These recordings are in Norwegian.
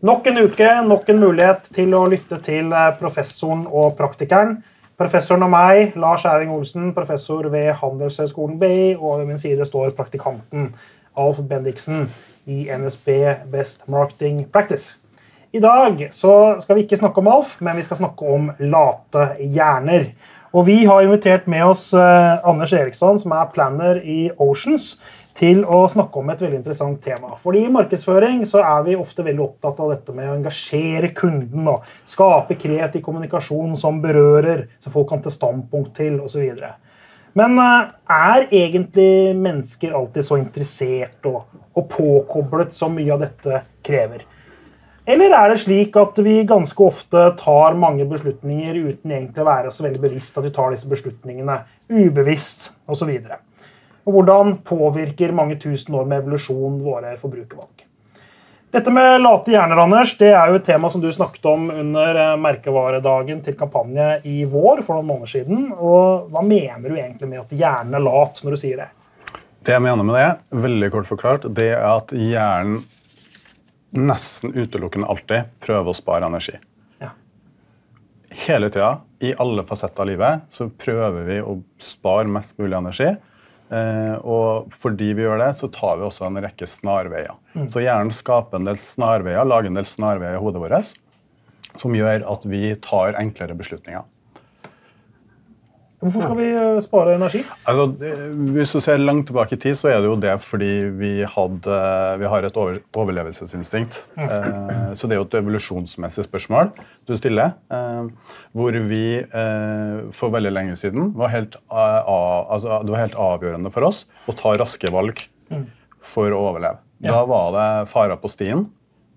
Nok en uke, nok en mulighet til å lytte til eh, professoren og praktikeren. Professoren og meg, Lars Erling Olsen, professor ved Handelshøyskolen BI, og ved min side står praktikanten Alf Bendiksen i NSB Best Marketing Practice. I dag så skal vi ikke snakke om Alf, men vi skal snakke om late hjerner. Og vi har invitert med oss eh, Anders Eriksson, som er planner i Oceans, til å snakke om et veldig interessant tema. Fordi I markedsføring så er vi ofte veldig opptatt av dette med å engasjere kunden. og Skape kreativ kommunikasjon som berører, som folk kan ta standpunkt til osv. Men eh, er egentlig mennesker alltid så interessert og, og påkoblet som mye av dette krever? Eller er det slik at vi ganske ofte tar mange beslutninger uten egentlig å være så veldig bevisst at vi tar disse beslutningene ubevisst osv.? Og, hvordan påvirker mange tusen år med evolusjon våre forbrukervalg? Dette med late hjerner Anders, det er jo et tema som du snakket om under eh, merkevaredagen til kampanje i vår for noen måneder siden. Og Hva mener du egentlig med at hjernen er lat, når du sier det? Det jeg mener med det, veldig kort forklart, det er at hjernen nesten utelukkende alltid prøver å spare energi. Ja. Hele tida, i alle fasetter av livet, så prøver vi å spare mest mulig energi. Eh, og fordi vi gjør det, så tar vi også en rekke snarveier. Så hjernen skaper en del snarveier, lager en del snarveier i hodet vårt som gjør at vi tar enklere beslutninger. Hvorfor skal vi eh, spare energi? Altså, eh, hvis du ser langt tilbake i tid, så er det jo det fordi vi, hadde, vi har et over, overlevelsesinstinkt. Eh, så det er jo et evolusjonsmessig spørsmål du stiller. Eh, hvor vi eh, for veldig lenge siden var helt, a, altså, Det var helt avgjørende for oss å ta raske valg for å overleve. Da var det farer på stien.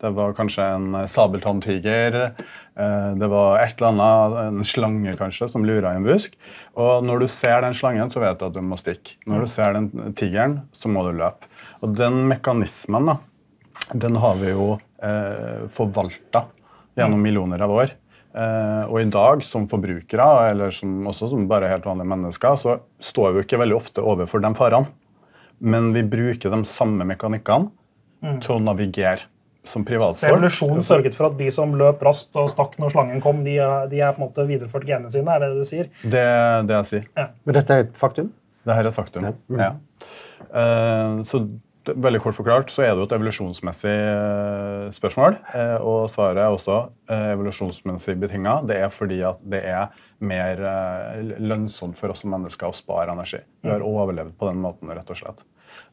Det var kanskje en sabeltanntiger. eh, Det var et eller annet, en slange kanskje, som lura i en busk. Og når du ser den slangen, så vet du at du må stikke. Når du ser den tigeren, så må du løpe. Og den mekanismen da, den har vi jo eh, forvalta gjennom millioner av år. Eh, og i dag, som forbrukere, eller som, også som bare helt vanlige mennesker, så står vi jo ikke veldig ofte overfor de farene. Men vi bruker de samme mekanikkene til å navigere som privatfolk. evolusjonen sørget for at de som løp raskt og stakk når slangen kom, de er, de er på en måte videreført genene sine? er det du sier? Det er det jeg sier. Men dette er et faktum? Dette er et faktum. Ja. Eh, så veldig kort forklart så er det jo et evolusjonsmessig eh, spørsmål. eh, og svaret er også evolusjonsmessig betinga. Det er fordi at det er mer lønnsomt for oss som mennesker å spare energi. Vi har overlevd på den måten, rett og slett.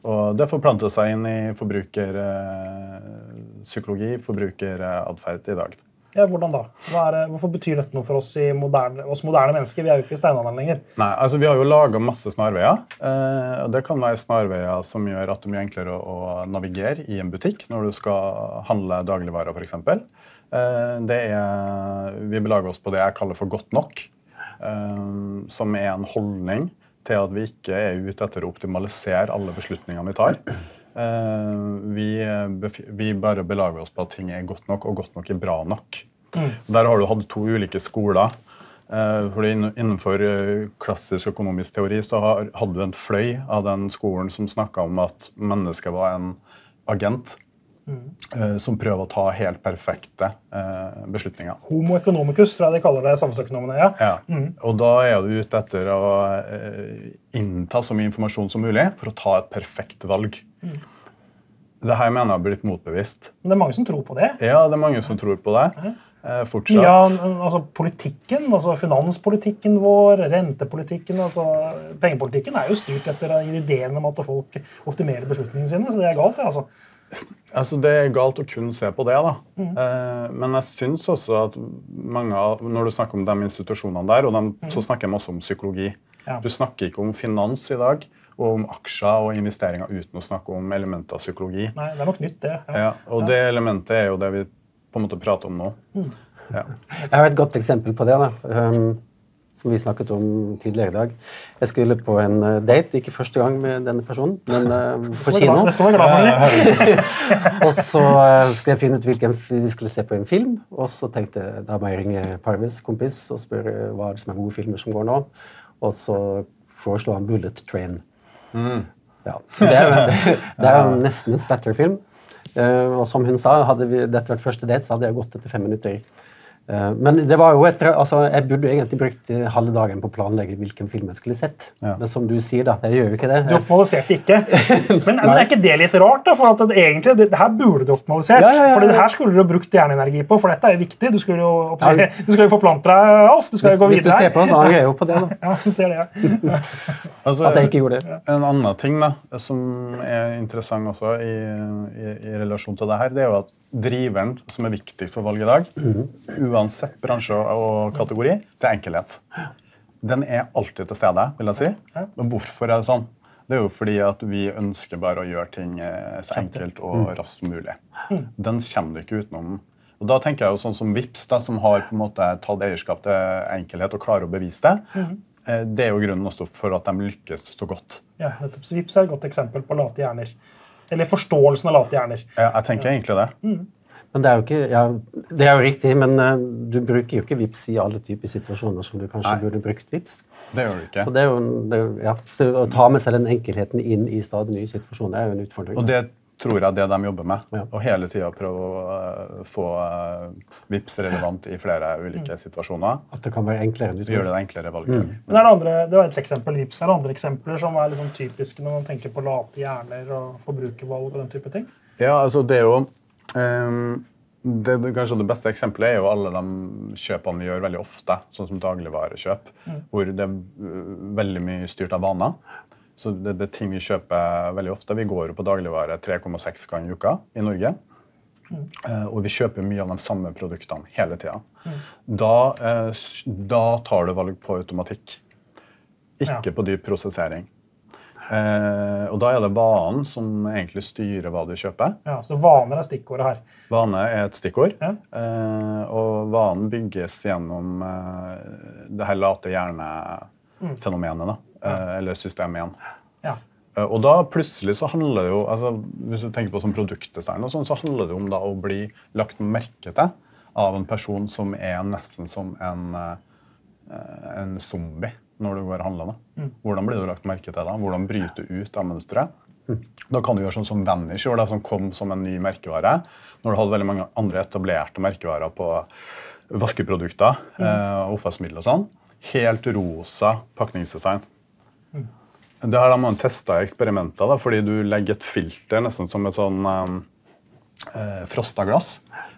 Og det forplanter seg inn i forbrukerpsykologi, forbrukeratferd i dag. Ja, hvordan da? Er hvorfor betyr dette noe for oss, i moderne, oss moderne mennesker? Vi er jo ikke i steinalderen lenger. Nei, altså Vi har jo laga masse snarveier. Eh, Det kan være snarveier som gjør at det er mye enklere å, å navigere i en butikk når du skal handle dagligvarer, f.eks. Eh, det er, vi belager oss på det jeg kaller for godt nok. Eh, som er en holdning til at vi ikke er ute etter å optimalisere alle beslutningene vi tar. Eh, vi, vi bare belager oss på at ting er godt nok, og godt nok er bra nok. Der har du hatt to ulike skoler. Eh, fordi Innenfor eh, klassisk økonomisk teori så hadde du en fløy av den skolen som snakka om at mennesket var en agent eh, som prøver å ta helt perfekte eh, beslutninger. Homo economicus, tror jeg de kaller det samfunnsøkonomene. Ja. Ja. Og da er du ute etter å eh, innta så mye informasjon som mulig for å ta et perfekt valg. Det her mener jeg har blitt motbevist. Men det er mange som tror på det. Ja, det er mange som tror på det. Fortsatt. Ja, altså, politikken, altså finanspolitikken vår, rentepolitikken, altså pengepolitikken er jo styrt etter ideen om at folk optimerer beslutningene sine. Så det er galt, det. altså. Altså, Det er galt å kun se på det, da. Eh, men jeg syns også at mange av, når du snakker om de institusjonene der, og dem, så snakker de også om psykologi. Ja. Du snakker ikke om finans i dag, og om aksjer og investeringer uten å snakke om elementer av psykologi. Nei, Det er nok nytt, det. Ja. Ja, og det elementet er jo det vi på en måte prater om nå. Ja. Jeg har et godt eksempel på det, da, um, som vi snakket om tidligere i dag. Jeg skulle på en uh, date, ikke første gang med denne personen, men uh, på kino. Det skal være glad for. og så uh, skulle jeg finne ut hvilken vi skulle se på en film, og så tenkte jeg da må jeg ringe Parvis, kompis, og spørre hva er det som er gode filmer som går nå. Og så foreslo han Bullet Train. Ja. Det er, jo- det er jo nesten en spatterfilm. Eh, og som hun sa, hadde vi, dette vært første date, så hadde jeg gått etter fem minutter. Eh, Men det var jo etter, altså, jeg burde egentlig brukt eh, halve dagen på å planlegge hvilken film jeg skulle sett. Ja. Men som du sier, da, jeg gjør jo ikke det. Du optimaliserte ikke. Men, men er ikke det litt rart? da? For at det, egentlig, det, det her burde du optimalisert. Ja, ja, ja, For det her skulle du brukt hjerneenergi på, for dette er viktig. Du skulle jo, oppsi- du skal jo forplante deg, Alf. Du skal Hvis, jo gå videre. hvis du ser på, oss, angrer jeg jo på det. da, Ja, du ser det, ja. Altså, At jeg ikke gjorde det. En annen ting da, som er interessant også i, i, i relasjon til det her, det er jo at driveren som er viktig for valg i dag, uansett bransje og kategori, det er enkelhet. Den er alltid til stede, vil jeg si. Men hvorfor er det sånn? Det er jo fordi at vi ønsker bare å gjøre ting eh, så enkelt og raskt som mulig. Den kommer du ikke utenom. Og da tenker jeg jo sånn som Vips, da, som har på en måte tatt eierskap til enkelhet og klarer å bevise det. eh, Det er jo grunnen også for at de lykkes så godt. ja nettopp. Så Vips er et godt eksempel på late hjerner. Eller forståelsen av late hjerner. Jeg, jeg tenker egentlig det. Men det er jo ikke, ja, det er jo riktig, men uh, du bruker jo ikke VIPS i alle typer situasjoner som du kanskje Nei. burde brukt VIPS. Det gjør du ikke. Så det er jo, det ja, så Å ta med seg den enkelheten inn i stadig nye situasjoner er jo en utfordring. Og det tror jeg det de jobber med. Ja. Og hele tida prøve å eh, få uh, VIPS relevant i flere ulike situasjoner. At det kan være enklere enn du tror. Gjør det enklere valget. Men er det, andre, det var et eksempel, Vips. Er det andre eksempler som er liksom typiske når man tenker på late hjerner og forbrukervalg og den type ting? Ja, altså det er jo Um, det, Kanskje det beste eksempelet er jo alle de kjøpene vi gjør veldig ofte, sånn som dagligvarekjøp, hvor det er øh, veldig mye styrt av vaner. Så det, det er ting vi kjøper veldig ofte. Vi går jo på dagligvare 3,6 ganger i uka i Norge. Eh, og vi kjøper mye av de samme produktene hele tida. Da, eh, da tar du valg på automatikk, ikke Ja. på dyp prosessering. Eh, og da er det vanen som egentlig styrer hva du kjøper. Ja, Så vaner er stikkordet her. Vane er et stikkord. Ja. Eh, og vanen bygges gjennom det her late hjerne-fenomenet. da, eh, Eller system 1. Ja. Eh, og da plutselig så handler det jo altså Hvis du tenker på som produktdesign, og sånn, så handler det om da å bli lagt merke til av en person som er nesten som en, eh, en zombie når du går handlende. Mm. Hvordan blir du lagt merke til da? Hvordan bryter du ut av mønsteret? Da kan du gjøre sånn som Vanish gjorde, som kom som en ny merkevare. Når du hadde veldig mange andre etablerte merkevarer på vaskeprodukter eh, og oppvaskmiddel og sånn. Helt rosa pakningsdesign. Det har man testa i eksperimenter, da, fordi du legger et filter nesten som et sånn um, eh, frosta glass.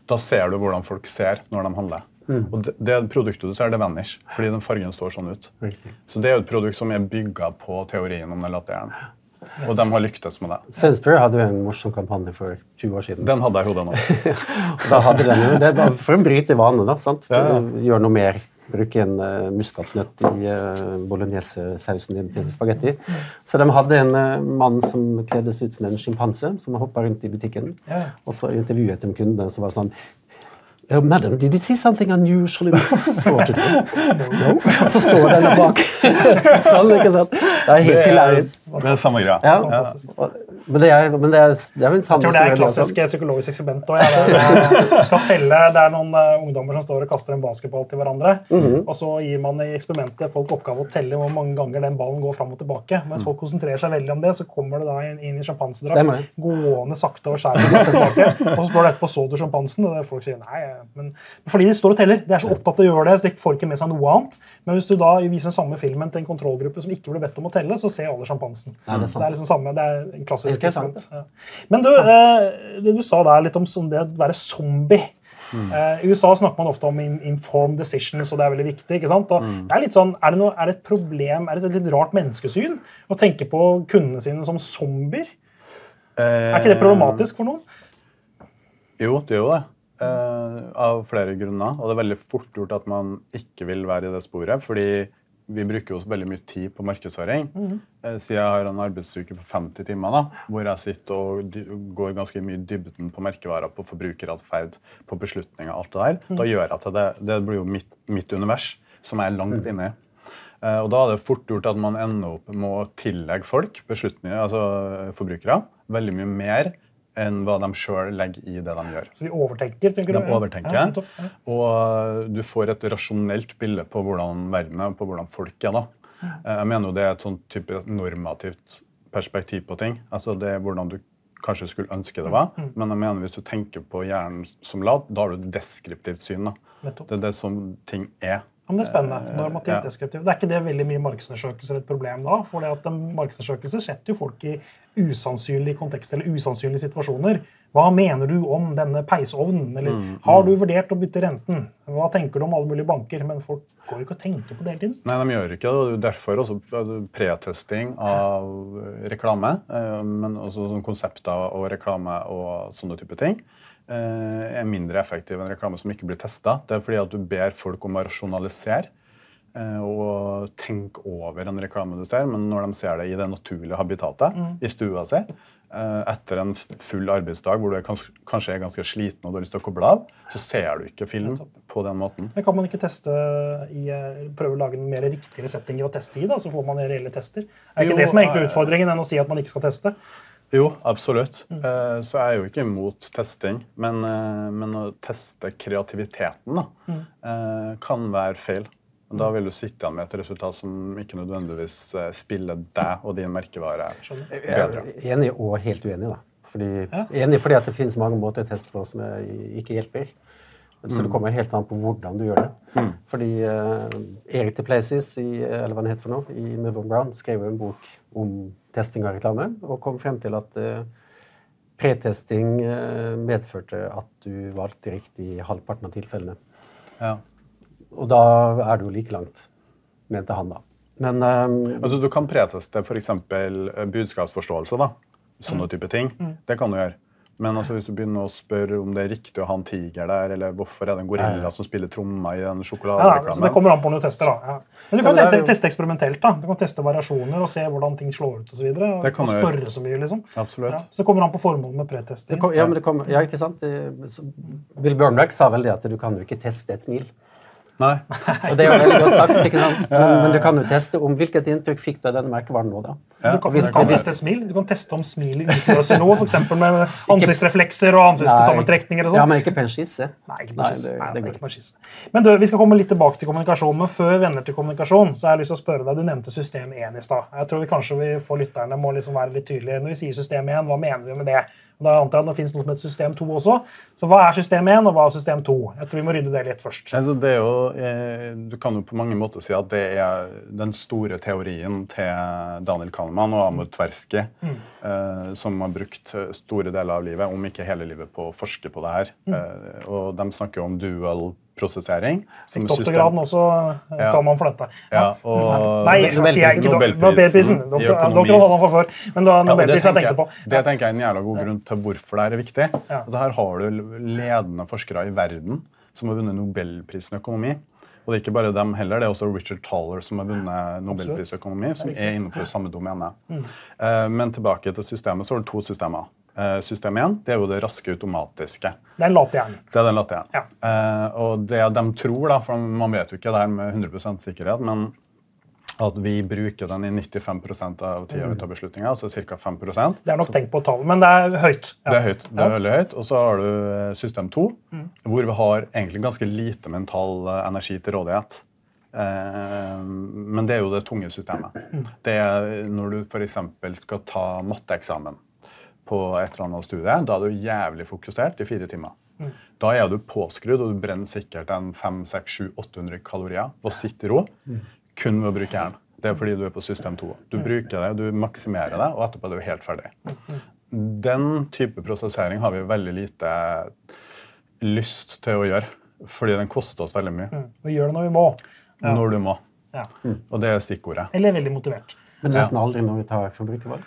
Da ser du hvordan folk ser når de handler. Og det, det produktet du ser, det Vanish, fordi den fargen står sånn ut. Riktig. Så det er jo et produkt som er bygga på teorien om den latteren. Og de har lyktes med det. Sainsbury hadde jo en morsom kampanje for 20 år siden. Den hadde jeg i hodet nå. Da hadde den jo, det var for å bryte vanene, da. sant? For Ja, ja. Gjøre noe mer. Bruke en uh, muskatnøtt i uh, bolognesesausen din til spagetti. Så de hadde en eh, mann som kledde seg ut som en sjimpanse, som hoppa rundt i butikken. Og så intervjuet de kunden, så var sånn Oh, madam, did you see something unusual in this store today? No. Så står den der bak. sånn, ikke sant? Det er helt hilarious. det er samme greia. Ja. Men det er, men det er, det er en sann Jeg tror det er historie, et klassisk psykologisk eksperiment. også, Ja. Det er, skal telle, det er noen uh, ungdommer som står og kaster en basketball til hverandre. Mhm. og Så gir man i eksperimentet folk oppgave å telle hvor mange ganger den ballen går fram og tilbake. Mens folk konsentrerer seg veldig om det, så kommer det da inn, inn i sjampansedrakt gående sakte over skjæret Og så spør du etterpå så du sjampansen, og folk sier nei. Men fordi de står og teller. De er så opptatt av å gjøre det, så de får ikke med seg noe annet. Men hvis du da viser den samme filmen til en kontrollgruppe som ikke ble bedt om å telle, så ser alle sjampansen. Ja, det det er liksom samme, det er en klassisk Interessant. sant, Ja. Men du, eh, det du sa der litt om som det å være zombie. Eh, I USA snakker man ofte om informed decisions, og det er veldig viktig. ikke sant? Og det Er litt sånn, er det, noe, er det et problem, er det et litt rart menneskesyn å tenke på kundene sine som zombier? Er ikke det problematisk for noen? Jo, det gjør det. Eh, av flere grunner. Og det er veldig fort gjort at man ikke vil være i det sporet. fordi vi bruker jo veldig mye tid på markedsføring. Eh, Siden jeg har en arbeidsuke på 50 timer, da, hvor jeg sitter og går ganske mye i dybden på merkevarer, på forbrukeratferd, på beslutninger, alt det der, da gjør jeg til det. Det blir jo mitt, mitt univers, som jeg er langt inne i. Eh, Og da er det fort gjort at man ender opp med å tillegge folk, beslutninger, altså forbrukere, veldig mye mer enn hva de sjøl legger i det de gjør. Så de overtenker, tenker De du? overtenker, Ja, og du får et rasjonelt bilde på hvordan verden er, på hvordan folk er. da. Jeg mener jo det er et sånn type normativt perspektiv på ting. Altså det er hvordan du kanskje skulle ønske det var. Men jeg mener hvis du tenker på hjernen som lad, da har du et deskriptivt syn. da. Nettopp. Det er det som ting er. Men det er spennende. Normativt Ja. Det er ikke det veldig mye markedsundersøkelser et problem da? For en markedsundersøkelse setter jo folk i usannsynlige kontekster eller usannsynlige situasjoner. Hva mener du om denne peisovnen? Eller Mm, har du vurdert å bytte renten? Hva tenker du om alle mulige banker? Men folk går jo ikke og tenker på det hele tiden. Nei, de gjør ikke det. er Derfor også pretesting av reklame, eh, men også sånne konsepter og reklame og sånne type ting, eh, er mindre effektiv enn reklame som ikke blir testa. Det er fordi at du ber folk om å rasjonalisere eh, og tenke over en reklame du ser, men når de ser det i det naturlige habitatet, i stua si, eh, etter en full arbeidsdag hvor du er kans kanskje er ganske sliten og du har lyst til å koble av, så ser du ikke film på den måten. Men kan man ikke teste i, eh, prøve å lage en mer riktigere settinger å teste i? da, Så får man reelle tester? Er ikke Jo, det som er egentlig eh, utfordringen enn å si at man ikke skal teste? Jo, absolutt. Eh, Så jeg er jo ikke imot testing, men, eh, men å teste kreativiteten da, eh, kan være feil. Da vil du sitte igjen med et resultat som ikke nødvendigvis spiller deg og din merkevare bedre. Jeg er enig og helt uenig. da. Fordi, Ja. Enig fordi at det finnes mange måter å teste på som ikke hjelper. Så det kommer helt an på hvordan du gjør det. Fordi uh, Erik de Places, i, eller hva han heter for noe, i Move Brown, skrev jo en bok om testing av reklame, og kom frem til at uh, pretesting uh, medførte at du valgte riktig i halvparten av tilfellene. Ja. Og da er du jo like langt, mente han da. Men eh, Altså, du kan preteste f.eks. budskapsforståelse. da. Sånne type ting. Det kan du gjøre. Men altså, hvis du begynner å spørre om det er riktig å ha en tiger der, eller hvorfor er det en gorilla som spiller trommer i den sjokoladereklamen ja, så det kommer an på når du tester. da. Ja. Men du kan Ja, jo- teste eksperimentelt. da. Du kan teste variasjoner og se hvordan ting slår ut osv. Og, Det kan og du gjøre. spørre så mye, liksom. Absolutt. Ja, så det kommer an på formålet med pretesting. Kom, ja, men det kom, ja, ikke sant? Bill Bjørnberg sa vel det at du kan jo ikke teste et smil. Nei. Og det er jo veldig godt sagt, ikke sant? Men, men du kan jo teste om hvilket inntrykk fikk du av denne merkevaren nå, da? Du kan, Hvis du kan teste smil. Du kan teste om smilet utløser noe, f.eks. med ansiktsreflekser og ansiktssammentrekninger og Ja, sånn. men ikke på en skisse. Nei, ikke. Nei, det det er. Men du, vi skal komme litt tilbake til kommunikasjon, men før vi vender til kommunikasjon, så har jeg lyst til å spørre deg, Du nevnte system 1 i stad. Jeg tror vi kanskje vi får lytterne må liksom være litt tydelige. Når vi sier system 1, hva mener vi med det? Da antar jeg at det finnes noe som heter system 2 også. Så hva er system 1, og hva er system 2? Jeg tror vi må rydde det litt først. Altså, det jo, eh, du kan jo på mange måter si at det er den store teorien til Daniel Kahneman og Amund Tversky, eh, som har brukt eh, store deler av livet, om ikke hele livet, på å forske på det her. Eh, og de snakker jo om dual prosessering. som Fikk doktorgraden også, eh, Ja. kan man flytte. Ja, og Nei, Nobelprisen. fått før, men da Nobelprisen jeg tenkte på. Det tenker jeg er en jævla god grunn til hvorfor det er viktig. Altså, her har du ledende forskere i verden som har vunnet Nobelprisen i økonomi. Og det er ikke bare dem heller, det er også Richard Taller som har vunnet Nobelprisen i økonomi, som er innenfor samme domene. Mm. Eh, Men tilbake til systemet, så har du to systemer. Eh, System 1 det er jo det raske automatiske. Det er en late hjernen. Det er den latteren. Ja. Eh, og det de tror, da, for man vet jo ikke det her med 100% sikkerhet, men at vi bruker den i 95% av tida vi tar beslutninger, altså ca. 5% Det er nok tenkt på tall, men det er høyt. Ja. Det er høyt. det er veldig høyt. Og så har du eh, system 2, hvor vi har egentlig ganske lite mental eh, energi til rådighet. Men det er jo det tunge systemet. Det er når du f.eks. skal ta matteeksamen på et eller annet studie, da er du jævlig fokusert i fire timer. Da er du påskrudd, og du brenner sikkert en 500-800 kalorier på å sitte i ro kun ved å bruke hjernen. Det er fordi du er på system 2. Du bruker det, du maksimerer det, og etterpå er du helt ferdig. Den type prosessering har vi veldig lite lyst til å gjøre, fordi den koster oss veldig mye. Vi gjør det når vi må. Når du må. Ja. Og det er stikkordet. Eller er veldig motivert. Men nesten aldri når vi tar forbrukervalg.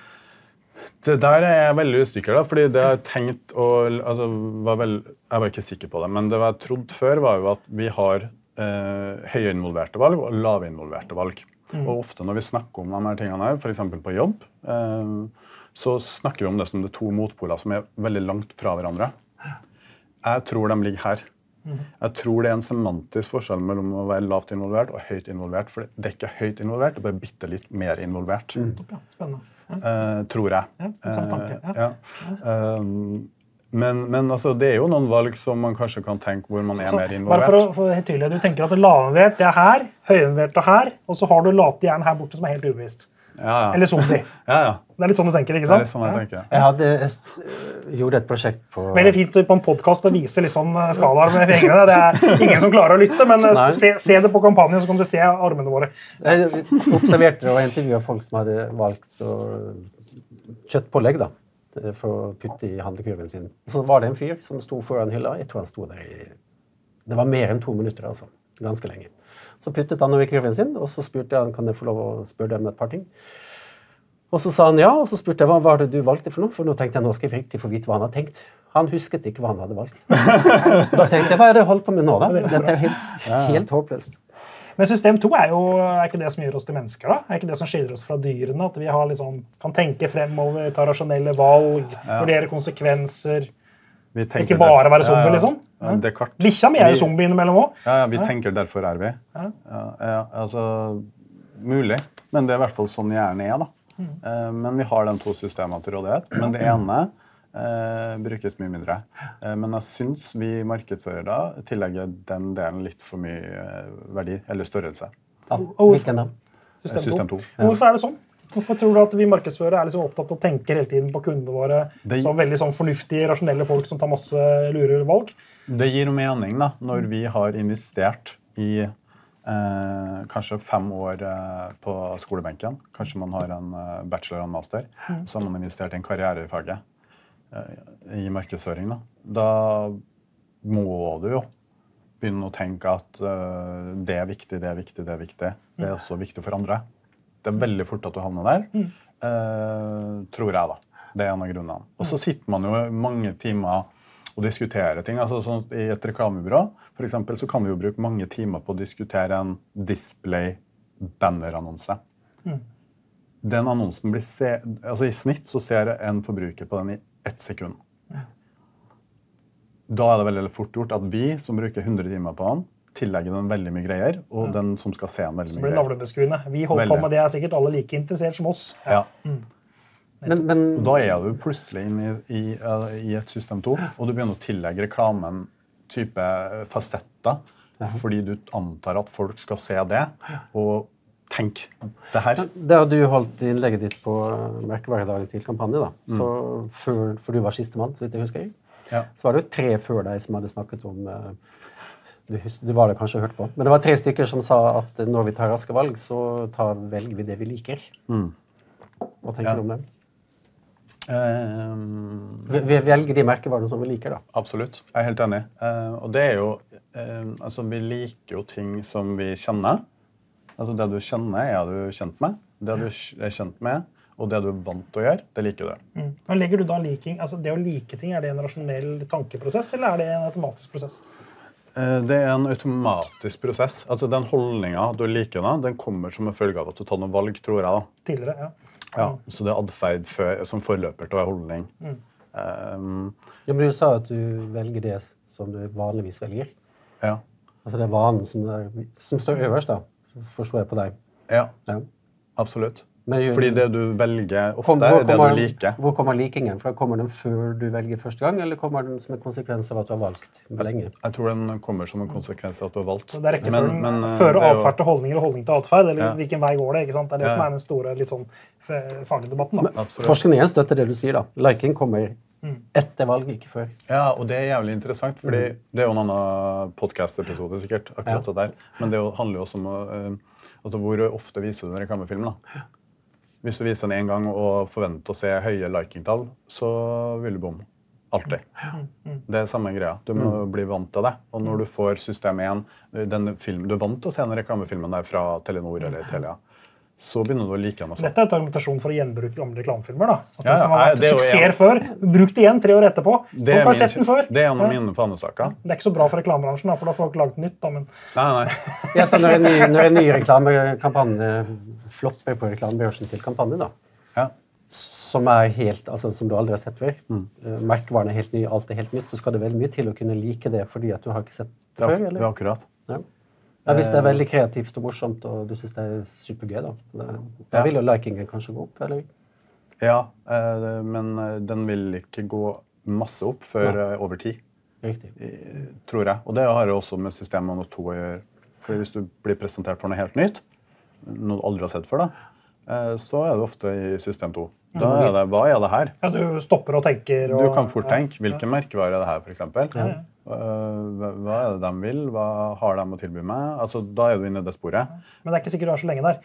Det der er jeg veldig usikker, da, fordi det jeg tenkt å altså, var vel, Jeg var ikke sikker på det, men det jeg trodde før, var jo at vi har eh, høyinvolverte valg og lavinvolverte valg. Og ofte når vi snakker om de her tingene, her, f.eks. på jobb, eh, så snakker vi om det som det er to motpoler som er veldig langt fra hverandre. Jeg tror de ligger her. Jeg tror det er en semantisk forskjell mellom å være lavt involvert og høyt involvert. For det er ikke høyt involvert, det er bare bitte litt mer involvert. Mm. Spennende. Eh, tror jeg. Ja, en sånn tanke, Eh, ja. Um, Men, men altså, det er jo noen valg som man kanskje kan tenke hvor man er Så, mer bare for involvert. helt tydelig, Du tenker at det er her, høyinvolvert er her, og så har du late jern her borte som er helt ubevisst. Ja. Eller zombie. ja, ja. Det er litt sånn du tenker, ikke sant? Det er litt sånn jeg Ja. tenker. Jeg hadde, jeg gjorde et prosjekt på Veldig fint på en podkast å vise litt sånn skalaer med fingrene. Det er ingen som klarer å lytte, men eh, se, se det på kampanjen, så kan du se armene våre. Jeg observerte og intervjua folk som hadde valgt å kjøttpålegg da, for å putte i handlekurven sin. Så var det en fyr som sto foran hylla. Jeg tror han sto der i Det var mer enn to minutter, altså. Ganske lenge. Så puttet han over kurven sin, og så spurte han, kan jeg få lov å spørre deg om et par ting. Og så sa han ja, og så spurte jeg hva var det du valgte for noe, for nå tenkte jeg nå skal jeg riktig få vite hva han har tenkt. Han husket ikke hva han hadde valgt. Da tenkte jeg hva er det jeg holder på med nå, da? Dette er jo helt, helt håpløst. Men system 2 er jo er ikke det som gjør oss til mennesker. da? Er ikke det som skiller oss fra dyrene? At vi har liksom, kan tenke fremover, ta rasjonelle valg, vurdere konsekvenser. Vi Ikke bare være zombie, Ja, ja. liksom? Ja, Bikkja mi er jo zombie innimellom òg. Ja, ja, vi tenker derfor er vi. Ja. Ja, ja, altså, mulig, men det er i hvert fall sånn hjernen er. da. Mm. Eh, men vi har de to systemene til rådighet. Men det ene eh, brukes mye mindre. Eh, men jeg syns vi markedsførere tillegger den delen litt for mye eh, verdi, eller størrelse. Ja, hvilken da? System, System 2. to. Hvorfor er det sånn? Hvorfor tror du at vi markedsførere er liksom opptatt av å tenke hele tiden på kundene våre Det- som veldig sånn fornuftige, rasjonelle folk som tar masse lure valg? Det gir jo mening da, når vi har investert i eh, kanskje fem år eh, på skolebenken. Kanskje man har en eh, bachelor og en master. Så har man investert i en karriere i faget eh, i markedsføring. Da. da må du jo begynne å tenke at eh, det er viktig, det er viktig, det er viktig. Det er også viktig for andre. Det er veldig fort at du havner der, eh, tror jeg, da. Det er en av grunnene. Og så sitter man jo mange timer og diskuterer ting. Altså, sånn, I et reklamebyrå for eksempel, så kan vi jo bruke mange timer på å diskutere en display-bannerannonse. Den annonsen blir se altså I snitt så ser en forbruker på den i ett sekund. Da er det veldig fort gjort at vi som bruker 100 timer på den, tillegger den veldig mye greier, og den som skal se den veldig Det mye blir greier. navlebeskuende. Vi holder på med det, er sikkert alle like interessert som oss. Ja. Men, men Da er du plutselig inne i, i, eh, i et system 2, og du begynner å tillegge reklamen type fasetter, fordi du antar at folk skal se det, og tenk det her. Da du holdt innlegget ditt på merkevaredagen til kampanje, da, så før, for du var sistemann, så vidt jeg husker, Ja. så var det jo tre før deg som hadde snakket om eh, du, du var det kanskje og hørte på, men det var tre stykker som sa at når vi tar raske valg, så tar, velger vi det vi liker. Hva tenker Ja. du om det? Um, Vi, vi velger de merkevarene som vi liker, da. Absolutt. Jeg er helt enig. Uh, og det er jo uh, Altså, vi liker jo ting som vi kjenner. Altså, det du kjenner, er du kjent med. Det du er kjent med, og det du er vant til å gjøre, det liker du. Mm. Men legger du da liking, altså Det å like ting, er det en rasjonell tankeprosess, eller er det en automatisk prosess? Eh, Det er en automatisk prosess. Altså, Den holdninga du liker, da, den kommer som en følge av at du tar noen valg, tror jeg. da. Tidligere, ja. Ja, Så det er atferd som forløper til å være holdning. Um, Ja, men du sa at du velger det som du vanligvis velger. ja. Altså det er vanen som, som står øverst, da. Forstår jeg på deg. ja, Ja. absolutt. Men Fordi det du velger ofte, Kom- er det kommer, du liker. hvor kommer likingen fra? Kommer den før du velger første gang, eller kommer den som en konsekvens av at du har valgt lenge? Jeg tror den kommer som en konsekvens av at du har valgt. Så det er rekkefølgen Men- men, eh, er jo- atferd til holdninger og holdning til atferd. Eller Ja. hvilken vei går det? ikke sant? Det er det Ja. som er den store litt sånn f- faglige debatten. da. Forskningen støtter det du sier, da. Liking kommer Mm. etter valg, ikke før. Ja, og det er jævlig interessant, fordi det er jo en annen podcast-episode sikkert, akkurat Ja. det der. Men det er handler jo også om uh, altså hvor ofte viser du en reklamefilm. da? Hvis du viser den én gang og forventer å se høye likingtall, så vil du bomme. Alltid. Det er samme greia. Du må bli vant til det. Og når du får system 1, den film, du er vant til å se den reklamefilmen der fra Telenor eller Telia, så begynner du å like også. Dette er et argumentasjon for å gjenbruke gamle reklamefilmer. da. At Ja, det som har vært det suksesser før, bruk det igjen tre år etterpå. Det er, min, før. det er en av Ja. mine fanesaker. Det er ikke så bra for reklamebransjen, da, for da får folk laget nytt. da, men Nei, nei. Ja, så når en ny, når en ny reklamekampanje flopper på reklamebørsen til kampanje, da, Ja. som er helt, altså som du aldri har sett før, Mm. eh, merkevaren er helt ny, alt er helt nytt, så skal det veldig mye til å kunne like det fordi at du har ikke sett det før, eller? det er akkurat. Ja. Ja, hvis det er veldig kreativt og morsomt, og du syns det er supergøy, da, da, vil jo likingen kanskje gå opp, eller? Ja, eh, men eh, den vil ikke gå masse opp før Nei. over tid, Riktig. tror jeg. Og det har jo også med systemet og to å gjøre. Fordi hvis du blir presentert for noe helt nytt, noe du aldri har sett før, da, eh, så er det ofte i system 2. Da er det, hva er det her? Ja, du stopper og tenker. Og, Du kan fort tenke hvilken merkevare er det her, f.eks. Ja, ja. Hva er det de vil? Hva har de å tilby meg? Altså, da er du inne i det sporet. Men det er ikke sikkert du er så lenge der.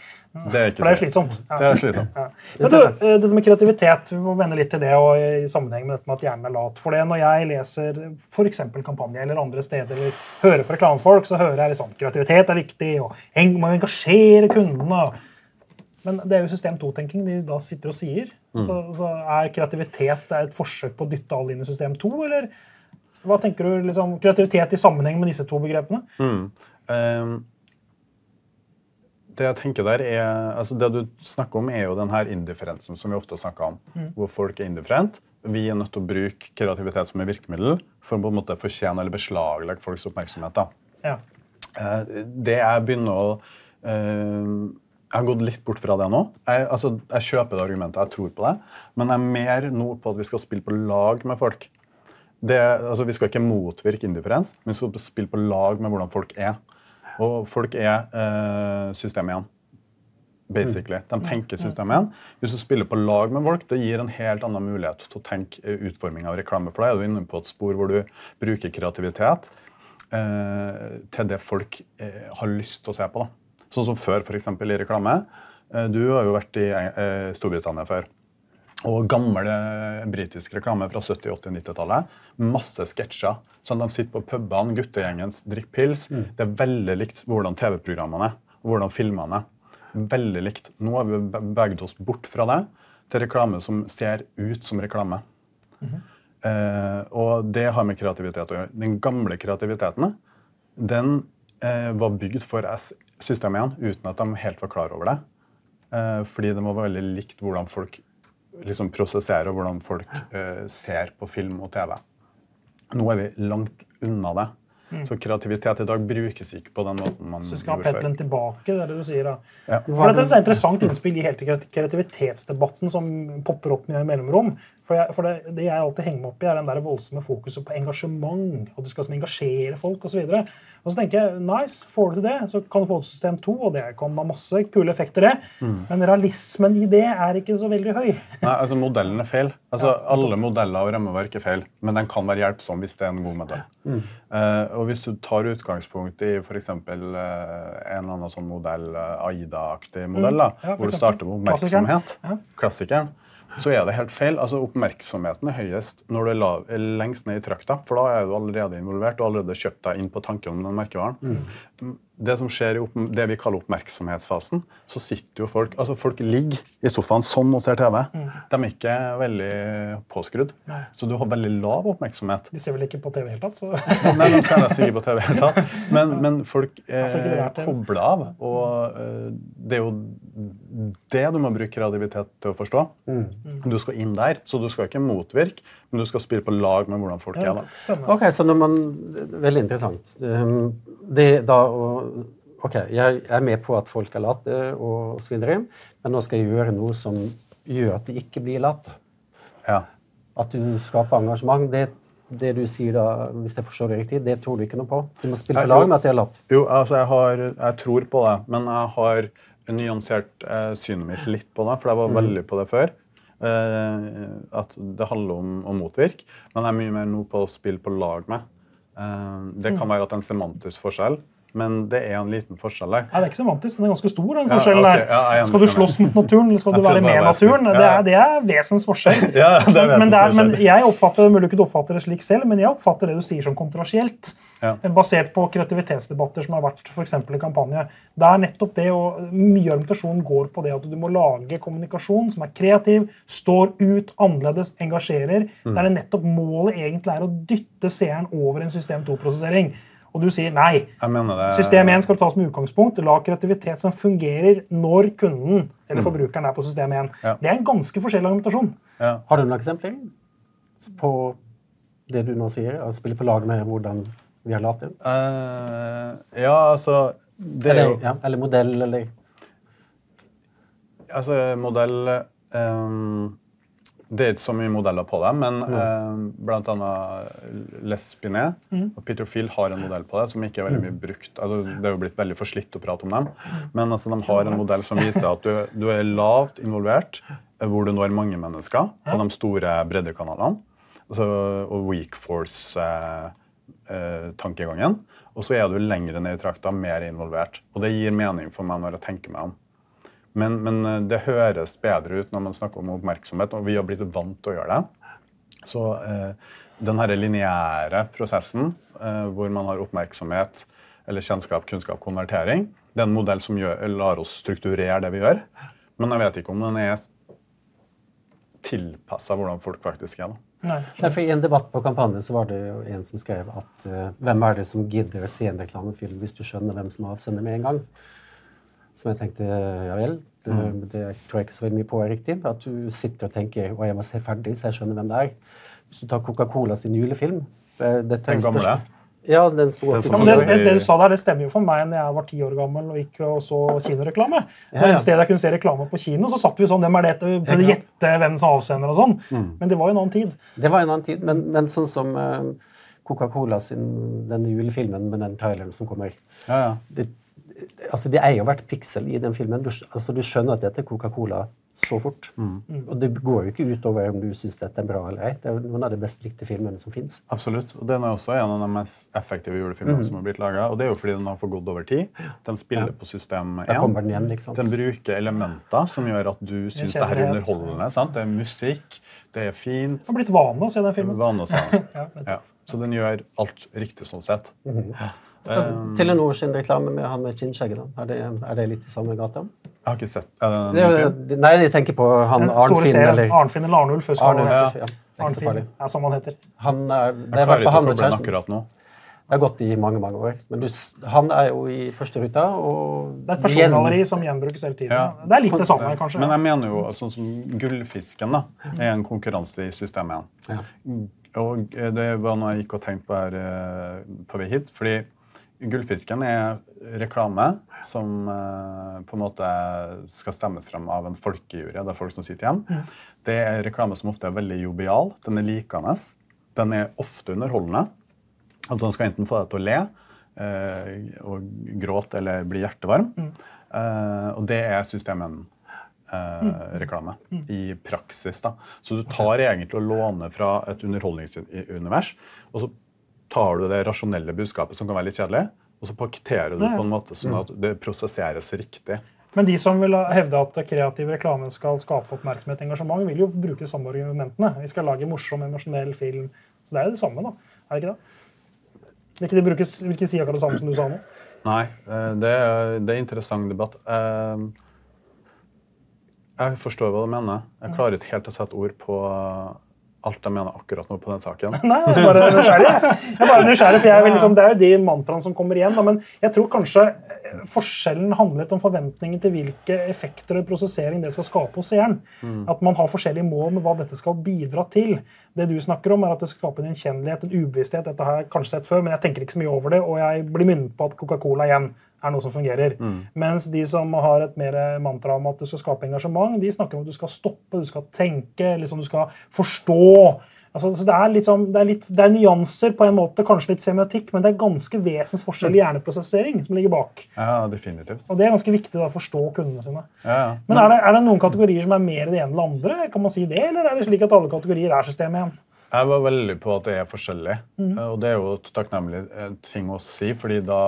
Det er ikke For det er slitsomt. Ja. Det er slitsomt. Men du, eh, dette med kreativitet, vi må vende litt til det og i sammenheng med dette med at hjernen er lat. For det når jeg leser f.eks. kampanje eller andre steder eller hører på reklamefolk, så hører jeg litt sånn kreativitet er viktig, og man engasjerer kundene. og- Men det er jo system 2-tenking de da sitter og sier. Så, så er kreativitet et forsøk på å dytte alle inn i system 2, eller hva tenker du liksom, kreativitet i sammenheng med disse to begrepene? Ehm, det jeg tenker der er, altså det du snakker om, er jo den her indifferensen som vi ofte snakker om. Hvor folk er indifferent. Vi er nødt til å bruke kreativitet som et virkemiddel for å på en måte fortjene eller beslaglegge folks oppmerksomhet. da. Ja. Uh, Det jeg begynner å eh, Jeg har gått litt bort fra det nå. Jeg, altså, jeg kjøper det argumentet, jeg tror på det. Men jeg er mer nå på at vi skal spille på lag med folk. Det, altså, vi skal ikke motvirke indifferens, men vi skal spille på lag med hvordan folk er. Og folk er eh, systemet igjen. Basically. De tenker systemet igjen. Hvis du spiller på lag med folk, det gir en helt annen mulighet til å tenke eh, utforming av reklame. For da er du inne på et spor hvor du bruker kreativitet eh, til det folk eh, har lyst til å se på. Da. Sånn som før, f.eks. i reklame. Eh, du har jo vært i eh, Storbritannia før. Og gammel eh, britisk reklame fra 70-, 80-, 90-tallet. Masse sketsjer. Sånn de sitter på pubene, guttegjengen drikker pils. Det er veldig likt hvordan TV-programmene og hvordan filmene er. Veldig likt. Nå har vi be- beveget oss bort fra det til reklame som ser ut som reklame. Eh, og det har med kreativitet å gjøre. Den gamle kreativiteten den eh, var bygd for systemet igjen, uten at de helt var klar over det. Eh, fordi det må være veldig likt hvordan folk liksom prosesserer, og hvordan folk eh, ser på film og TV. Nå er vi langt unna det. Så kreativitet i dag brukes ikke på den måten man Så vi skal ha gjorde pendelen tilbake, det er det du sier da. Ja. For dette er et interessant innspill i hele kreativitetsdebatten som popper opp med mellomrom. For, jeg, for det, det jeg alltid henger meg opp i, er den der voldsomme fokuset på engasjement. At du skal engasjere folk osv. Og, så og så tenker jeg nice, får du til det, så kan du få til system 2, og det kan ha masse kule effekter, det. Mm. Men realismen i det er ikke så veldig høy. Nei, altså Modellen er feil. Altså, Alle modeller og rammeverk er feil, men den kan være hjelpsom hvis det er en god modell. Eh, og Hvis du tar utgangspunkt i f.eks. Uh, en eller annen sånn modell, uh, AIDA-aktig modell, da, Ja, hvor du starter med Klassikeren. oppmerksomhet, Ja. klassikeren, så er det helt feil. Altså Oppmerksomheten er høyest når du er, lav, lengst ned i trakta, for da er du allerede involvert og allerede kjøpt deg inn på tanken om den merkevaren. Det som skjer i opp, det vi kaller oppmerksomhetsfasen, så sitter jo folk altså Folk ligger i sofaen sånn og ser TV. De er ikke veldig påskrudd. Så du har veldig lav oppmerksomhet. De ser vel ikke på TV i det hele tatt, så Nei, de ser nesten ikke på TV hele tatt. Men, men folk er, kobler av. Og eh, det er jo det du må bruke kreativitet til å forstå. Du skal inn der, så du skal ikke motvirke, men du skal spille på lag med hvordan folk ja, er. da. Ok, så når man, Veldig interessant. Um, Det da å Ok, jeg er med på at folk er late og svinner inn, men nå skal jeg gjøre noe som gjør at de ikke blir late. Ja. At du skaper engasjement. Det, det du sier da, hvis jeg forstår det riktig, det tror du ikke noe på. Du må spille på lag med at de er latt. Jo, altså jeg, har, jeg tror på det, men jeg har nyansert eh, synet mitt litt på det, for jeg var veldig på det før. Eh, at det handler om å motvirke, men jeg er mye mer nå på å spille på lag med. Eh, det kan være at det er en semantisk forskjell, men det er en liten forskjell der. Nei, det er ikke semantisk, den er ganske stor. den forskjellen ja, okay. ja, jeg er skal du slåss mot naturen, eller skal du være med det naturen? Det er, det er vesensforskjell. Ja, det er men, det er, men jeg oppfatter det, mulig ikke du oppfatter det slik selv, men jeg oppfatter det du sier som kontroversielt. Ja. Basert på kreativitetsdebatter som har vært for eksempel i kampanje. Det er nettopp det, og Mye argumentasjon går på det at du må lage kommunikasjon som er kreativ, står ut, annerledes, engasjerer. Mm. Der det nettopp målet egentlig er å dytte seeren over en system 2-prosessering. Og du sier nei. Jeg mener det System 1 skal du ta som utgangspunkt. La kreativitet som fungerer når kunden eller forbrukeren er på system 1. Ja. Det er en ganske forskjellig argumentasjon. Ja. Har du noen eksempler på det du nå sier? Å spille på lag med hvordan vi er late? Uh, ja, altså Det er Eller, jo ja, eller modell, eller Altså, modell um, Det er ikke så mye modeller på det, men eh, blant annet Les Binet og Peter har en modell på det som ikke er veldig mye brukt. Altså, det er jo blitt veldig forslitt å prate om dem, men altså, de har en modell som viser at du, du er lavt involvert, eh, hvor du når mange mennesker på de store breddekanalene, altså, og weak force-tankegangen. og så er du lengre ned i trakta, mer involvert. Og det gir mening for meg når jeg tenker meg om. Men, men eh, det høres bedre ut når man snakker om oppmerksomhet, og vi har blitt vant til å gjøre det. Så eh, den her lineære prosessen eh, hvor man har oppmerksomhet eller kjennskap, kunnskap, konvertering, det er en modell som gjør, lar oss strukturere det vi gjør. Men jeg vet ikke om den er tilpassa hvordan folk faktisk er. da. Nei. Derfor I en debatt på kampanje så var det jo en som skrev at uh, hvem er det som gidder å se en reklamefilm hvis du skjønner hvem som avsender med en gang? Som jeg tenkte ja vel, det, det tror jeg ikke så veldig mye på er riktig. At du sitter og tenker å jeg må se ferdig så jeg skjønner hvem det er. Hvis du tar Coca-Cola sin julefilm det, dette er Den gamle? Ja, den som går til Ja, det, det, det du sa der, det stemmer jo for meg når jeg var ti år gammel og gikk og så kinoreklame. Ja, ja. I stedet jeg kunne se reklame på kino, så satt vi sånn Hvem er det? Prøvde å gjette hvem som avsender og sånn. Men det var jo en annen tid. Det var en annen tid, men, men sånn som uh, Coca-Cola sin den julefilmen med den traileren som kommer Ja, ja. det, altså De eier hvert piksel i den filmen. Du, altså du skjønner at dette er Coca-Cola så fort. Og det går jo ikke utover om du syns dette er bra eller ei. Det er noen av de best likte filmene som fins. Absolutt. Og den er også en av de mest effektive julefilmene som har blitt laga. Og det er jo fordi den har forgått gått over tid. Den spiller på system Da 1. kommer den igjen, ikke sant. Den bruker elementer som gjør at du syns det her er underholdende. Sant? Det er musikk, det er fint. Du har blitt vane å se den filmen. Vane å si. Ja. Ja. Så den gjør alt riktig sånn sett. Telenor sin reklame med han med kinnskjegget. Er det, er det litt i samme gata? Jeg har ikke sett er det en Det, er- nei, jeg tenker på han Arnfinn eller Arnfinn eller Arnulf. Arnulf. Ja. Arnfinn er som han heter. Han er, det er Jeg klarer ikke å han koble den akkurat nå. Det har gått i mange mange år. Men du, han er jo i førsteruta. Og Det er et persongalleri som gjenbrukes hele tiden. Ja. Det er litt det samme, kanskje. Men jeg mener jo sånn som Gullfisken da, er en konkurranse i systemet. Ja. Og det var noe jeg gikk og tenkte på her eh, på vei hit. fordi Gullfisken er reklame som eh, på en måte skal stemmes frem av en folkejury. Det er folk som sitter igjen. Det er reklame som ofte er veldig jovial. Den er likende. Den er ofte underholdende. Altså Den skal enten få deg til å le eh, og gråte eller bli hjertevarm. Eh, og det er systemen. Eh, reklame i praksis. da. Så du tar egentlig og låner fra et underholdningsunivers, og så tar du det rasjonelle budskapet, som kan være litt kjedelig, og så pakketterer du det på en måte sånn at det prosesseres riktig. Men de som vil hevde at kreativ reklame skal skape oppmerksomhet og engasjement, vil jo bruke de samme argumentene. Vi skal lage morsom, emosjonell film. Så det er jo det samme, da. Er det ikke det? Vil ikke de brukes, vil ikke si akkurat det samme som du sa nå? Nei, eh, det er, det er interessant debatt. Eh, Jeg forstår hva du mener. Jeg klarer ikke helt å sette ord på alt jeg mener akkurat nå på den saken. Nei, jeg er bare nysgjerrig. Jeg er bare nysgjerrig, for jeg liksom, Det er jo de mantraene som kommer igjen. Da, men jeg tror kanskje eh, forskjellen handler om forventningen til hvilke effekter og prosessering det skal skape hos seeren. At man har forskjellige mål med hva dette skal bidra til. Det du snakker om, er at det skal skape en gjenkjennelighet, en ubevissthet. Dette har jeg kanskje sett før, men jeg tenker ikke så mye over det, og jeg blir minnet på at Coca-Cola igjen er noe som fungerer. Mens de som har et mer mantra om at du skal skape engasjement, de snakker om at du skal stoppe, du skal tenke, liksom du skal forstå. Altså, så det, er litt sånn, det, er litt, det er nyanser, på en måte, kanskje litt semiotikk, men det er ganske vesensforskjell i hjerneprosessering som ligger bak. Ja, definitivt. Og det er ganske viktig da, å forstå kundene sine. Ja, ja. Men er det, er det noen kategorier som er mer det ene eller andre? Kan man si det, Eller er det slik at alle kategorier er systemet igjen? Jeg var veldig på at det er forskjellig. Mm. Og det er jo et takknemlig eh, ting å si, fordi da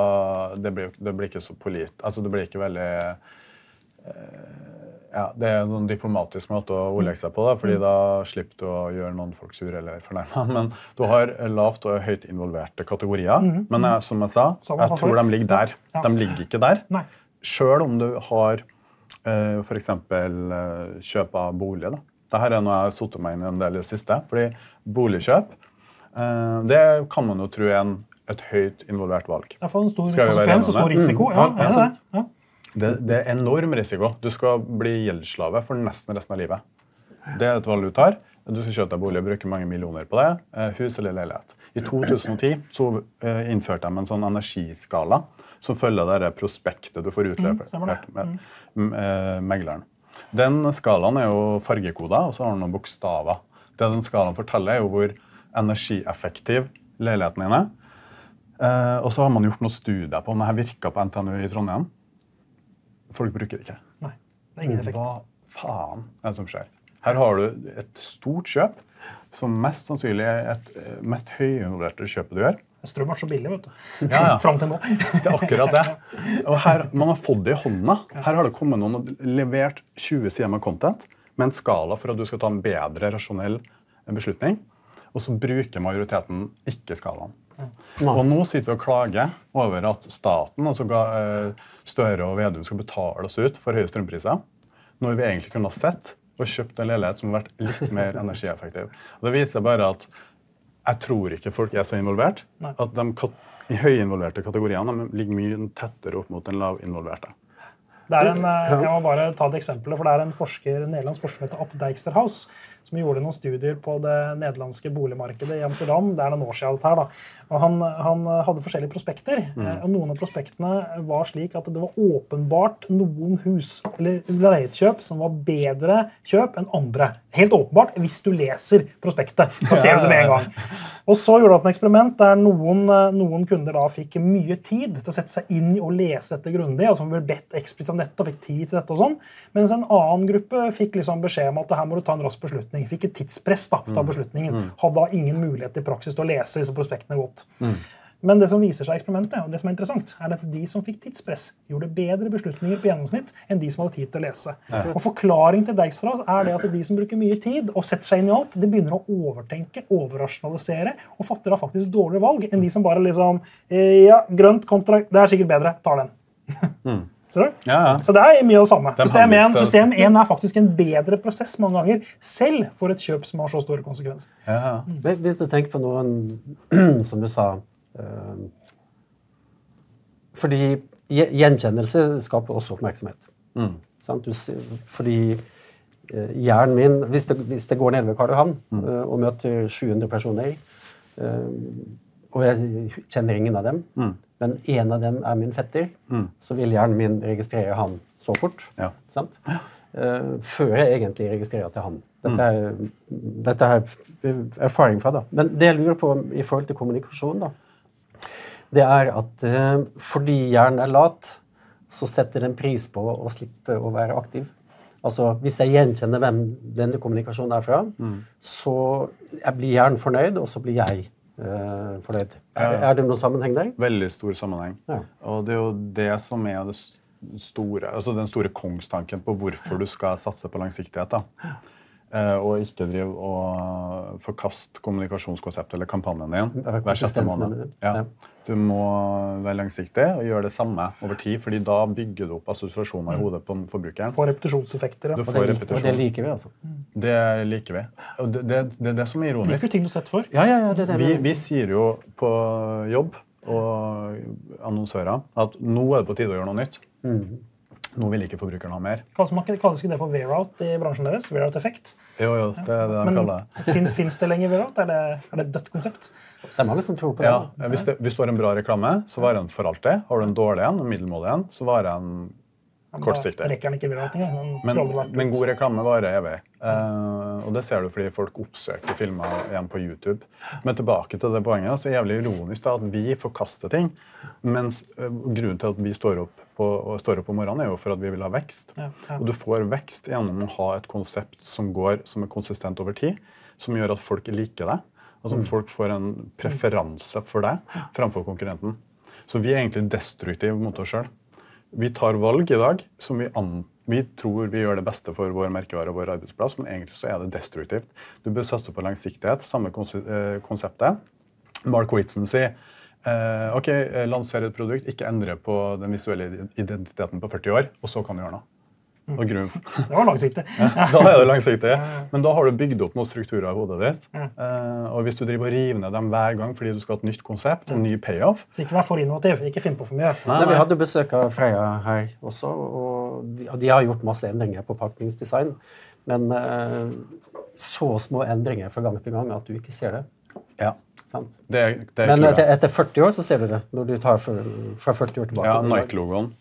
det blir, det blir ikke så polit... Altså, det blir ikke veldig eh, ja, Det er en diplomatisk måte å ordlegge seg på, da, fordi da slipper du å gjøre noen folk sure eller fornærma. Men du har lavt og høyt involverte kategorier. Men jeg, som jeg sa, jeg tror de ligger der. De ligger ikke der. Sjøl om du har eh, f.eks. Eh, kjøp av bolig. Da. Dette er noe jeg har satt meg inn i en del i det siste. fordi boligkjøp eh, det kan man jo tro er en, et høyt involvert valg. Det får en stor konsekvens og stor risiko. Mm. Ja, Ja, er det sant. det? Det, er enorm risiko. Du skal bli gjeldsslave for nesten resten av livet. Det er et valg du tar. Du skal kjøpe deg bolig og bruke mange millioner på det. eh, Hus eller leilighet. I 2010 så eh, innførte de en sånn energiskala som følger det prospektet du får Mm, utlevert med, med eh, megleren. Den skalaen er jo fargekoda, og så har den noen bokstaver. Det den skalaen forteller, er jo hvor energieffektiv leiligheten din er. Eh, og så har man gjort noen studier på om dette virka på NTNU i Trondheim. Folk bruker det ikke. Nei, det er ingen effekt. Hva faen er det som skjer? Her har du et stort kjøp, som mest sannsynlig er et eh, mest høyinvolverte kjøpet du gjør. Strøm ble så billig, vet du. Ja, ja. Fram til nå. Det er akkurat det. Og her, Man har fått det i hånda. Her har det kommet noen og levert 20 sider med content med en skala for at du skal ta en bedre rasjonell beslutning. Og så bruker majoriteten ikke skalaen. Og nå sitter vi og klager over at staten, altså eh, Støre og Vedum, skal betale oss ut for høye strømpriser. Når vi egentlig kunne ha sett og kjøpt en leilighet som har vært litt mer energieffektiv. Og Det viser bare at jeg tror ikke folk er så involvert. At de høyinvolverte kategoriene ligger mye tettere opp mot den lavinvolverte. Det er en, eh, jeg må bare ta det eksempelet, for det er en forsker, en nederlandsk forsker som heter App Dijksterhaus, som gjorde noen studier på det nederlandske boligmarkedet i Amsterdam. Det er noen år siden alt her da. Og han, han hadde forskjellige prospekter. Mm. og Noen av prospektene var slik at det var åpenbart noen hus, eller leiekjøp som var bedre kjøp enn andre. Helt åpenbart hvis du leser prospektet. Da ser du det med en gang. Og så gjorde han et eksperiment der noen, eh, noen kunder da fikk mye tid til å sette seg inn i og lese dette grundig. altså ble bedt eksplisitt om dette og fikk tid til dette og sånn. Mens en annen gruppe fikk liksom beskjed om at her må du ta en rask beslutning. Fikk et tidspress da, for å ta beslutningen. Hadde da ingen mulighet i praksis til å lese disse prospektene godt. Men det som viser seg i eksperimentet, og det som er interessant, er at de som fikk tidspress, gjorde bedre beslutninger på gjennomsnitt enn de som hadde tid til å lese. Og Forklaring til Dijkstra er det at de som bruker mye tid og setter seg inn i alt, de begynner å overtenke, overrasjonalisere og fatter da faktisk dårligere valg enn de som bare liksom eh, Ja, grønt kontra Det er sikkert bedre. Tar den. Du? Ja, ja. Så det er mye av det samme. De System 1, system 1 er faktisk en bedre prosess mange ganger, selv for et kjøp som har så store konsekvenser. Ja, Mm. begynte å tenke på noen som du sa eh, Fordi gjenkjennelse skaper også oppmerksomhet. Sant? Du, fordi eh, hjernen min Hvis det, hvis det går ned ved Karl Johan eh, og møter 700 personer, eh, og jeg kjenner ingen av dem, men én av dem er min fetter, så vil hjernen min registrere han så fort. Ja. Sant? Eh, før jeg egentlig registrerer til han. Dette er, dette er erfaring fra. da. Men det jeg lurer på i forhold til kommunikasjon, da, det er at uh, fordi hjernen er lat, så setter den pris på å slippe å være aktiv. Altså, Hvis jeg gjenkjenner hvem denne kommunikasjonen er fra, så jeg blir hjernen fornøyd, og så blir jeg fornøyd. Er, er det noen sammenheng der? Veldig stor sammenheng. Ja. Og det er jo det som er det store, altså den store kongstanken på hvorfor du skal satse på langsiktighet. da. Eh, og ikke drive og forkaste kommunikasjonskonseptet eller kampanjen din hver sjette måned. Ja. Ja. Du må være langsiktig og gjøre det samme over tid, fordi da bygger du opp assosiasjoner i hodet på forbrukeren. Får repetisjonseffekter. Du får Og det, og det liker vi, altså. Det liker vi. Og det, det, det er det som er ironisk. Liker ting du setter for? Ja, ja, ja, det er det. Vi, vi sier jo på jobb og annonsører at nå er det på tide å gjøre noe nytt. Nå vil ikke forbrukeren ha mer. Kalles, man, ikke det for wear-out i bransjen deres? Wear-out-effekt. Jo, jo, det er det de Men kaller det. fins, det lenger wear-out? Er, det- er det et dødt konsept? Det er mange som tror på det. Ja, hvis, det, hvis du har en bra reklame, så varer den for alltid. Har du en dårlig en, en middelmådig en, så varer den Ja, men kortsiktig. Men, men god reklame varer evig. Uh, og det ser du fordi folk oppsøker filmer igjen på YouTube. Men tilbake til det poenget, så er det jævlig ironisk da, at vi forkaster ting. Mens uh, grunnen til at vi står opp, på, og står opp om morgenen, er jo for at vi vil ha vekst. Ja, ja. Og du får vekst gjennom å ha et konsept som går som er konsistent over tid, som gjør at folk liker deg. Altså Mm. folk får en preferanse for deg framfor konkurrenten. Så vi er egentlig destruktive mot oss sjøl. Vi tar valg i dag som vi, an, vi tror vi gjør det beste for vår merkevare og vår arbeidsplass, men egentlig så er det destruktivt. Du bør satse på langsiktighet, samme eh, konseptet. Mark Whitson sier eh, ok, eh, lanser et produkt, ikke endre på den visuelle identiteten på 40 år, og så kan du gjøre noe. Og grunnen Det var langsiktig. da er det langsiktig. Men da har du bygd opp noen strukturer i hodet ditt. Eh, og hvis du driver og river ned dem hver gang fordi du skal ha et nytt konsept og en ny payoff Så ikke vær for innovativ. Ikke finn på for mye. Nei, vi hadde besøk av Freia her også, og de, og de har gjort masse endringer på pakningsdesign. Men eh, så små endringer fra gang til gang at du ikke ser det. Ja, Sant? det, det er Men etter, etter 40 år så ser du det. Når du tar for, fra 40 år tilbake. Ja, Nike-logoen.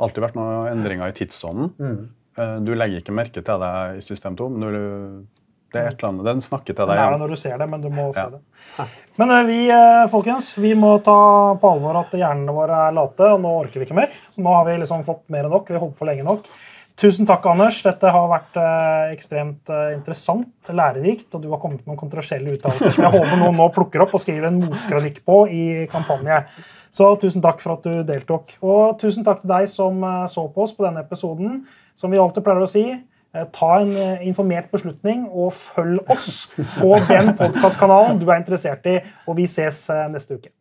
Alltid vært noen endringer i tidsånden. Mm. du legger ikke merke til det i system 2, men du, det er et eller annet. Den snakker til Det deg er det når du ser det, men du må se Ja. det. Men eh, vi eh, folkens, vi må ta på alvor at hjernene våre er late, og nå orker vi ikke mer. Så nå har vi liksom fått mer enn nok. Vi har holdt på lenge nok. Tusen takk, Anders. Dette har vært eh, ekstremt eh, interessant, lærerikt, og du har kommet med noen kontroversielle uttalelser som jeg håper noen nå plukker opp og skriver en motkronikk på i kampanje. Så tusen takk for at du deltok. Og tusen takk til deg som eh, så på oss på denne episoden. Som vi alltid pleier å si, ta en informert beslutning og følg oss på den podkastkanalen du er interessert i, og vi ses neste uke.